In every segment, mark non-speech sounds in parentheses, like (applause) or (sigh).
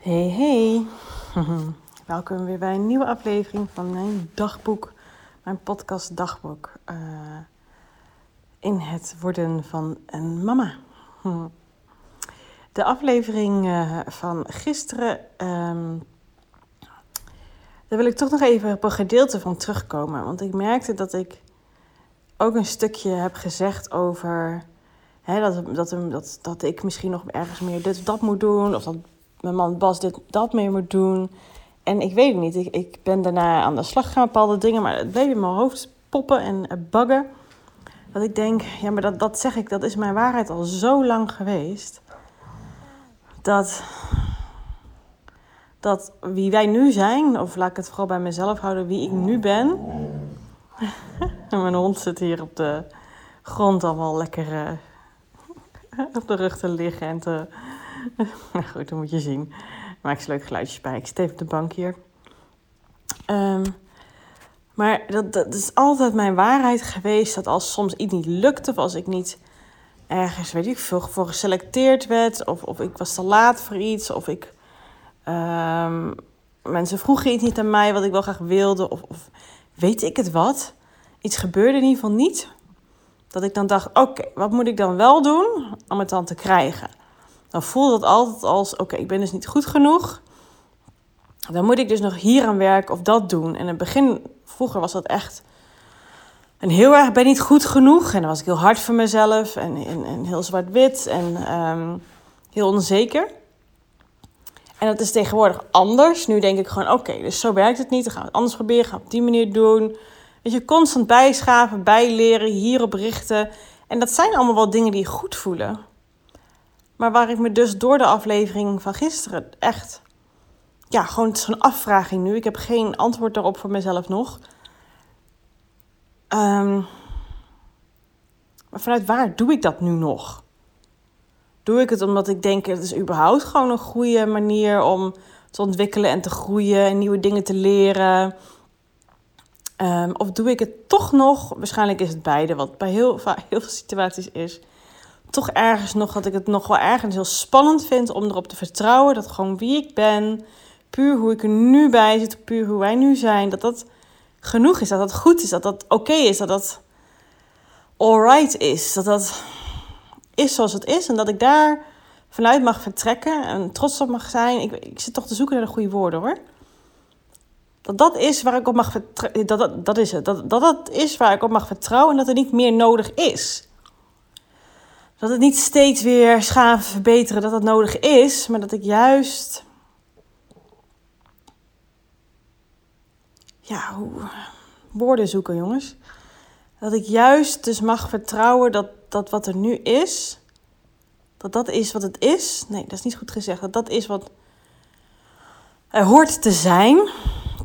Hey, hey. (laughs) Welkom weer bij een nieuwe aflevering van mijn dagboek, mijn podcast dagboek. Uh, in het worden van een mama. (laughs) De aflevering uh, van gisteren, um, daar wil ik toch nog even op een gedeelte van terugkomen. Want ik merkte dat ik ook een stukje heb gezegd over dat, dat, dat, dat ik misschien nog ergens meer dit of dat moet doen. Of dat mijn man Bas dit dat mee moet doen. En ik weet het niet. Ik, ik ben daarna aan de slag gaan bepaalde dingen, maar het bleef in mijn hoofd poppen en uh, baggen. Dat ik denk, ja, maar dat, dat zeg ik, dat is mijn waarheid al zo lang geweest. Dat, dat wie wij nu zijn, of laat ik het vooral bij mezelf houden, wie ik nu ben. en (laughs) mijn hond zit hier op de grond allemaal lekker uh, (laughs) op de rug te liggen en te (laughs) nou goed, dat moet je zien. Maak eens leuk geluidjes bij. Ik even op de bank hier. Um, maar dat, dat is altijd mijn waarheid geweest. Dat als soms iets niet lukte, of als ik niet ergens, weet ik voor geselecteerd werd. Of, of ik was te laat voor iets. Of ik. Um, mensen vroegen iets niet aan mij wat ik wel graag wilde. Of, of weet ik het wat. Iets gebeurde in ieder geval niet. Dat ik dan dacht: oké, wat moet ik dan wel doen om het dan te krijgen? Dan voelde dat altijd als: oké, ik ben dus niet goed genoeg. Dan moet ik dus nog hier aan werken of dat doen. En in het begin, vroeger was dat echt een heel erg: ben niet goed genoeg. En dan was ik heel hard voor mezelf en, en, en heel zwart-wit en um, heel onzeker. En dat is tegenwoordig anders. Nu denk ik gewoon: oké, dus zo werkt het niet. Dan gaan we het anders proberen, gaan we op die manier doen. Weet je, constant bijschaven, bijleren, hierop richten. En dat zijn allemaal wel dingen die goed voelen. Maar waar ik me dus door de aflevering van gisteren echt. Ja, gewoon een afvraging nu. Ik heb geen antwoord daarop voor mezelf nog. Um, maar vanuit waar doe ik dat nu nog? Doe ik het omdat ik denk het is überhaupt gewoon een goede manier om te ontwikkelen en te groeien en nieuwe dingen te leren? Um, of doe ik het toch nog, waarschijnlijk is het beide, wat bij heel, (laughs) heel veel situaties is, toch ergens nog dat ik het nog wel ergens heel spannend vind om erop te vertrouwen dat gewoon wie ik ben, puur hoe ik er nu bij zit, puur hoe wij nu zijn, dat dat genoeg is, dat dat goed is, dat dat oké is, dat dat alright is, dat dat is zoals het is en dat ik daar vanuit mag vertrekken en trots op mag zijn. Ik, ik zit toch te zoeken naar de goede woorden hoor. Dat dat is waar ik op mag. Dat, dat, dat is het. Dat, dat dat is waar ik op mag vertrouwen en dat er niet meer nodig is. Dat het niet steeds weer schaven, verbeteren, dat dat nodig is, maar dat ik juist. Ja, hoe. Woorden zoeken, jongens. Dat ik juist dus mag vertrouwen dat, dat wat er nu is, dat dat is wat het is. Nee, dat is niet goed gezegd. Dat dat is wat er hoort te zijn.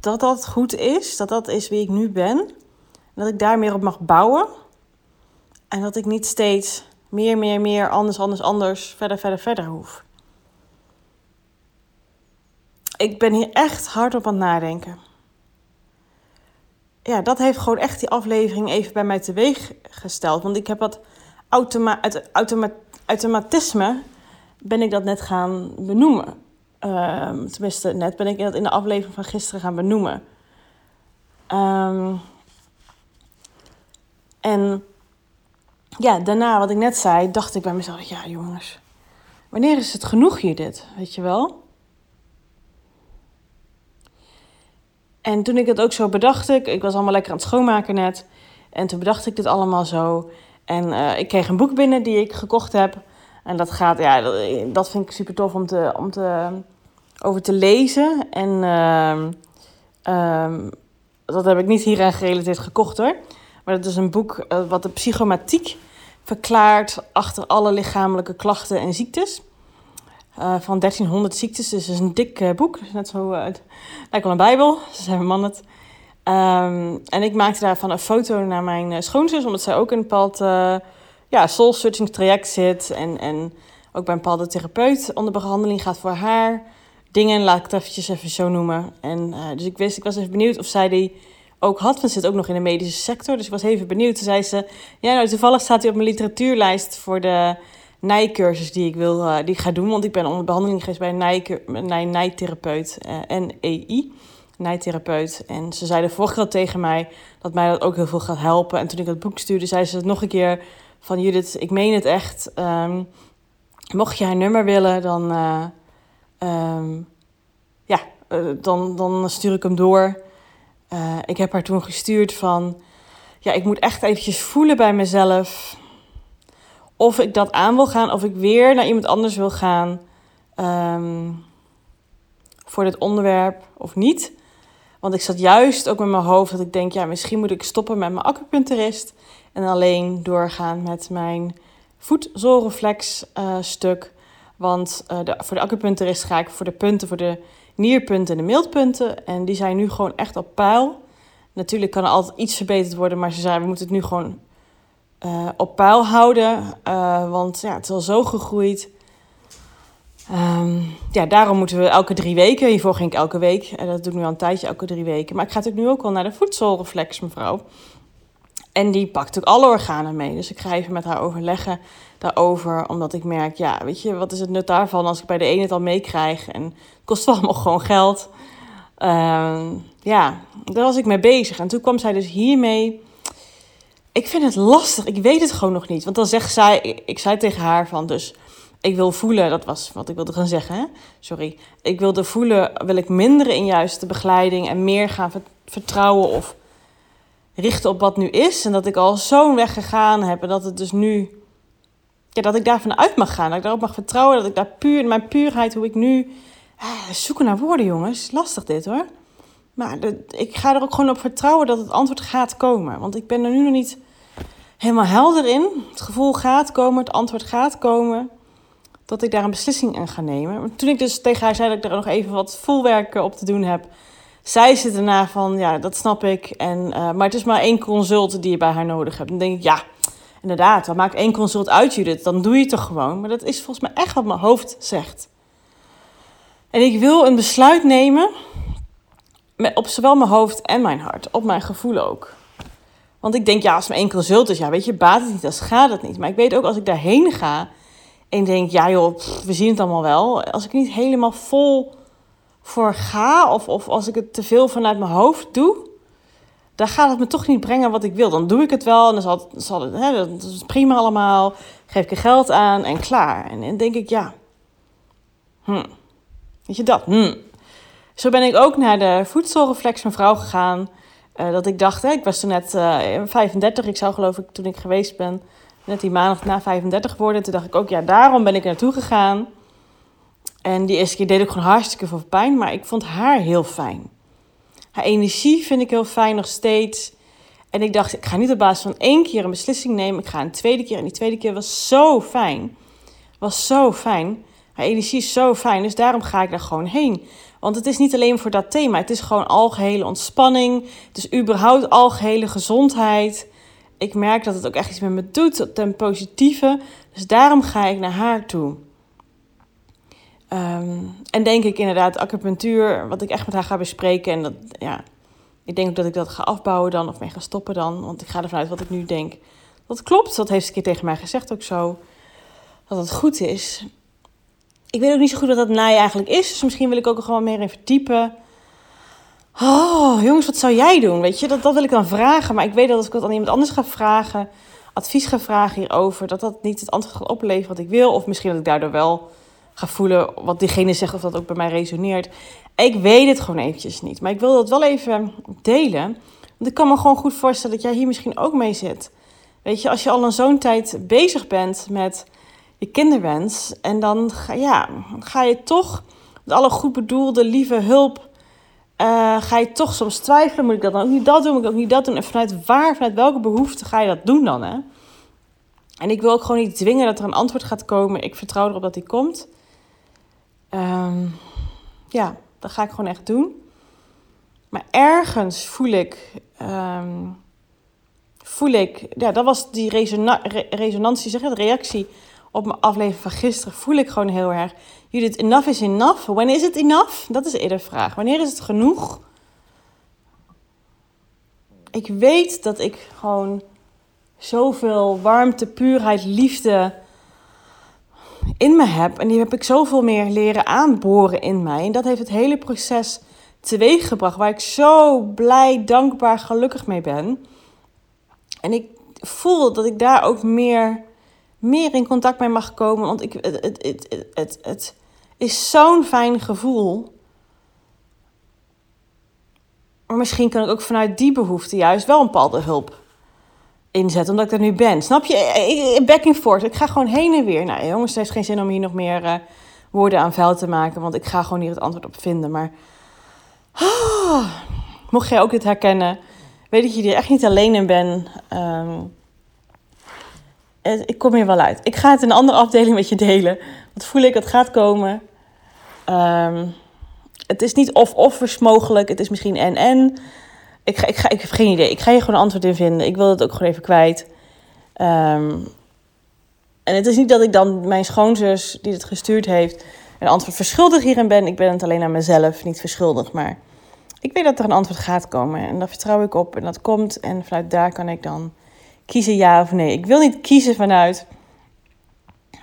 Dat dat goed is. Dat dat is wie ik nu ben. En dat ik daar meer op mag bouwen. En dat ik niet steeds meer, meer, meer, anders, anders, anders, verder, verder, verder hoef. Ik ben hier echt hard op aan het nadenken. Ja, dat heeft gewoon echt die aflevering even bij mij teweeg gesteld. Want ik heb wat automa uit automa automatisme ben ik dat net gaan benoemen. Uh, tenminste, net ben ik dat in de aflevering van gisteren gaan benoemen. Um, en ja, daarna, wat ik net zei, dacht ik bij mezelf: ja, jongens, wanneer is het genoeg hier, dit? Weet je wel? En toen ik het ook zo bedacht, ik, ik was allemaal lekker aan het schoonmaken net. En toen bedacht ik dit allemaal zo. En uh, ik kreeg een boek binnen die ik gekocht heb. En dat gaat, ja, dat, vind ik super tof om, te, om te, over te lezen. En uh, uh, dat heb ik niet hieraan gerelateerd gekocht hoor. Maar dat is een boek uh, wat de psychomatiek verklaart achter alle lichamelijke klachten en ziektes. Uh, van 1300 ziektes, dus het is een dik uh, boek. Net zo, het lijkt wel een bijbel, ze zijn man het. Um, en ik maakte daarvan een foto naar mijn schoonzus, omdat zij ook in een bepaald ja, soul-searching traject zit. En, en ook bij een bepaalde therapeut onder behandeling gaat voor haar dingen. Laat ik het eventjes even zo noemen. En, dus ik, wist, ik was even benieuwd of zij die ook had. Ze zit ook nog in de medische sector. Dus ik was even benieuwd. Toen zei ze: Ja, nou, toevallig staat hij op mijn literatuurlijst voor de nijcursus die ik, wil, uh, die ik ga doen. Want ik ben onder behandeling geweest bij een nij, nijtherapeut, NEI, nijtherapeut. En ze zeiden vorige keer tegen mij dat mij dat ook heel veel gaat helpen. En toen ik het boek stuurde, zei ze het nog een keer van Judith, ik meen het echt. Um, mocht je haar nummer willen, dan, uh, um, ja, dan, dan stuur ik hem door. Ik heb haar toen gestuurd van ja, ik moet echt eventjes voelen bij mezelf of ik dat aan wil gaan, of ik weer naar iemand anders wil gaan um, voor dit onderwerp of niet. Want ik zat juist ook met mijn hoofd dat ik denk, ja, misschien moet ik stoppen met mijn acupuncturist en alleen doorgaan met mijn voetzolreflex uh, stuk. Want uh, de, voor de acupuncturist ga ik voor de punten, voor de nierpunten en de meelpunten. En die zijn nu gewoon echt op peil. Natuurlijk kan er altijd iets verbeterd worden, maar ze zei, we moeten het nu gewoon uh, op peil houden. Uh, want ja, het is al zo gegroeid. Um, ja, daarom moeten we elke drie weken. Hiervoor ging ik elke week. En dat doe ik nu al een tijdje, elke drie weken. Maar ik ga natuurlijk nu ook al naar de voedselreflex, mevrouw. En die pakt ook alle organen mee. Dus ik ga even met haar overleggen daarover. Omdat ik merk, ja, weet je, wat is het nut daarvan als ik bij de ene het al meekrijg? En het kost (laughs) allemaal gewoon geld. Um, ja, daar was ik mee bezig. En toen kwam zij dus hiermee. Ik vind het lastig. Ik weet het gewoon nog niet. Want dan zegt zij, ik zei tegen haar van dus, ik wil voelen, dat was wat ik wilde gaan zeggen. Hè? Sorry. Ik wilde voelen, wil ik minderen in juist de begeleiding en meer gaan vertrouwen of richten op wat nu is. En dat ik al zo'n weg gegaan heb en dat het dus nu, dat ik daarvan uit mag gaan. Dat ik daarop mag vertrouwen, dat ik daar puur, mijn puurheid, hoe ik nu, ah, zoeken naar woorden jongens, lastig dit hoor. Maar ik ga er ook gewoon op vertrouwen dat het antwoord gaat komen. Want ik ben er nu nog niet helemaal helder in. Het gevoel gaat komen, het antwoord gaat komen. Dat ik daar een beslissing in ga nemen. Toen ik dus tegen haar zei dat ik er nog even wat volwerk op te doen heb. Zei ze daarna van, ja, dat snap ik. En, uh, maar het is maar één consult die je bij haar nodig hebt. Dan denk ik, ja, inderdaad, dan maak één consult uit, Judith. Dan doe je het toch gewoon. Maar dat is volgens mij echt wat mijn hoofd zegt. En ik wil een besluit nemen op zowel mijn hoofd en mijn hart. Op mijn gevoel ook. Want ik denk, ja, als maar één consult is, ja, weet je, baat het niet, dan gaat het niet. Maar ik weet ook, als ik daarheen ga en denk, ja joh, we zien het allemaal wel. Als ik niet helemaal vol voor ga, of, of als ik het te veel vanuit mijn hoofd doe, dan gaat het me toch niet brengen wat ik wil. Dan doe ik het wel en dan zal zal het hè, dat is prima allemaal. Geef ik er geld aan en klaar. En dan denk ik, ja, hm, weet je dat, hm, zo ben ik ook naar de voedselreflex van vrouw gegaan. Uh, dat ik dacht, hè, ik was toen net uh, eh, 35. Ik zou geloof ik toen ik geweest ben, net die maandag na 35 worden. Toen dacht ik ook, ja, daarom ben ik naartoe gegaan. En die eerste keer deed ik gewoon hartstikke veel pijn. Maar ik vond haar heel fijn. Haar energie vind ik heel fijn nog steeds. En ik dacht, ik ga niet op basis van één keer een beslissing nemen. Ik ga een tweede keer. En die tweede keer was zo fijn. Was zo fijn. Haar energie is zo fijn. Dus daarom ga ik daar gewoon heen. Want het is niet alleen voor dat thema. Het is gewoon algehele ontspanning. Het is überhaupt algehele gezondheid. Ik merk dat het ook echt iets met me doet, ten positieve. Dus daarom ga ik naar haar toe. Um, en denk ik inderdaad acupunctuur, wat ik echt met haar ga bespreken. En dat, ja, ik denk ook dat ik dat ga afbouwen dan, of mee ga stoppen dan. Want ik ga ervan uit wat ik nu denk. Dat klopt, dat heeft een keer tegen mij gezegd ook zo. Dat het goed is ik weet ook niet zo goed wat dat naai eigenlijk is. Dus misschien wil ik ook gewoon meer in verdiepen. Oh, jongens, wat zou jij doen? Weet je, dat, dat wil ik dan vragen. Maar ik weet dat als ik dat aan iemand anders ga vragen, advies ga vragen hierover, dat dat niet het antwoord gaat opleveren wat ik wil. Of misschien dat ik daardoor wel ga voelen wat diegene zegt, of dat ook bij mij resoneert. Ik weet het gewoon eventjes niet. Maar ik wil dat wel even delen. Want ik kan me gewoon goed voorstellen dat jij hier misschien ook mee zit. Weet je, als je al een zo'n tijd bezig bent met je kinderwens. En dan ga, ja, ga je toch, met alle goed bedoelde, lieve hulp, uh, ga je toch soms twijfelen. Moet ik dat dan ook niet dat doen? Moet ik ook niet dat doen? En vanuit waar, vanuit welke behoefte ga je dat doen dan? Hè? En ik wil ook gewoon niet dwingen dat er een antwoord gaat komen. Ik vertrouw erop dat die komt. Um, ja, dat ga ik gewoon echt doen. Maar ergens voel ik. Um, voel ik. Ja, dat was die resona resonantie, zeg de reactie op mijn aflevering van gisteren voel ik gewoon heel erg. Judith, enough is enough. Wanneer is het enough? Dat is eerder de vraag. Wanneer is het genoeg? Ik weet dat ik gewoon zoveel warmte, puurheid, liefde in me heb. En die heb ik zoveel meer leren aanboren in mij. En dat heeft het hele proces teweeggebracht. Waar ik zo blij, dankbaar, gelukkig mee ben. En ik voel dat ik daar ook meer, meer in contact mee mag komen. Want ik, het, het, het, het, het is zo'n fijn gevoel. Maar misschien kan ik ook vanuit die behoefte juist wel een bepaalde hulp inzetten, omdat ik er nu ben. Snap je? Back and forth. Ik ga gewoon heen en weer. Nou, jongens, het heeft geen zin om hier nog meer woorden aan vuil te maken, want ik ga gewoon hier het antwoord op vinden. Maar oh, mocht jij ook dit herkennen, weet dat je er echt niet alleen in bent. Um, ik kom hier wel uit. Ik ga het in een andere afdeling met je delen. Want voel ik, het gaat komen. Um, het is niet of-of mogelijk. Het is misschien en-en. Ik, ga, ik, ga, ik heb geen idee. Ik ga hier gewoon een antwoord in vinden. Ik wil het ook gewoon even kwijt. Um, en het is niet dat ik dan mijn schoonzus die het gestuurd heeft... een antwoord verschuldigd hierin ben. Ik ben het alleen aan mezelf, niet verschuldigd. Maar ik weet dat er een antwoord gaat komen. En daar vertrouw ik op. En dat komt. En vanuit daar kan ik dan kiezen ja of nee. Ik wil niet kiezen vanuit...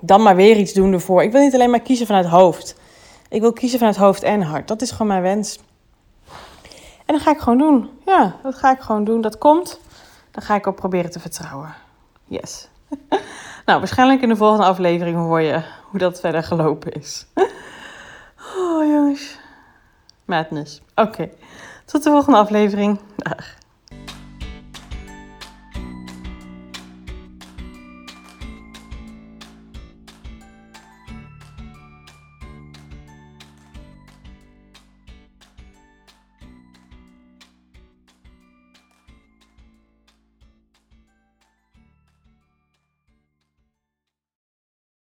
dan maar weer iets doen ervoor. Ik wil niet alleen maar kiezen vanuit hoofd. Ik wil kiezen vanuit hoofd en hart. Dat is gewoon mijn wens. En dat ga ik gewoon doen. Ja, dat ga ik gewoon doen. Dat komt. Dan ga ik op proberen te vertrouwen. Yes. (laughs) nou, waarschijnlijk in de volgende aflevering hoor je hoe dat verder gelopen is. (laughs) oh, jongens. Madness. Oké. Tot de volgende aflevering. Dag.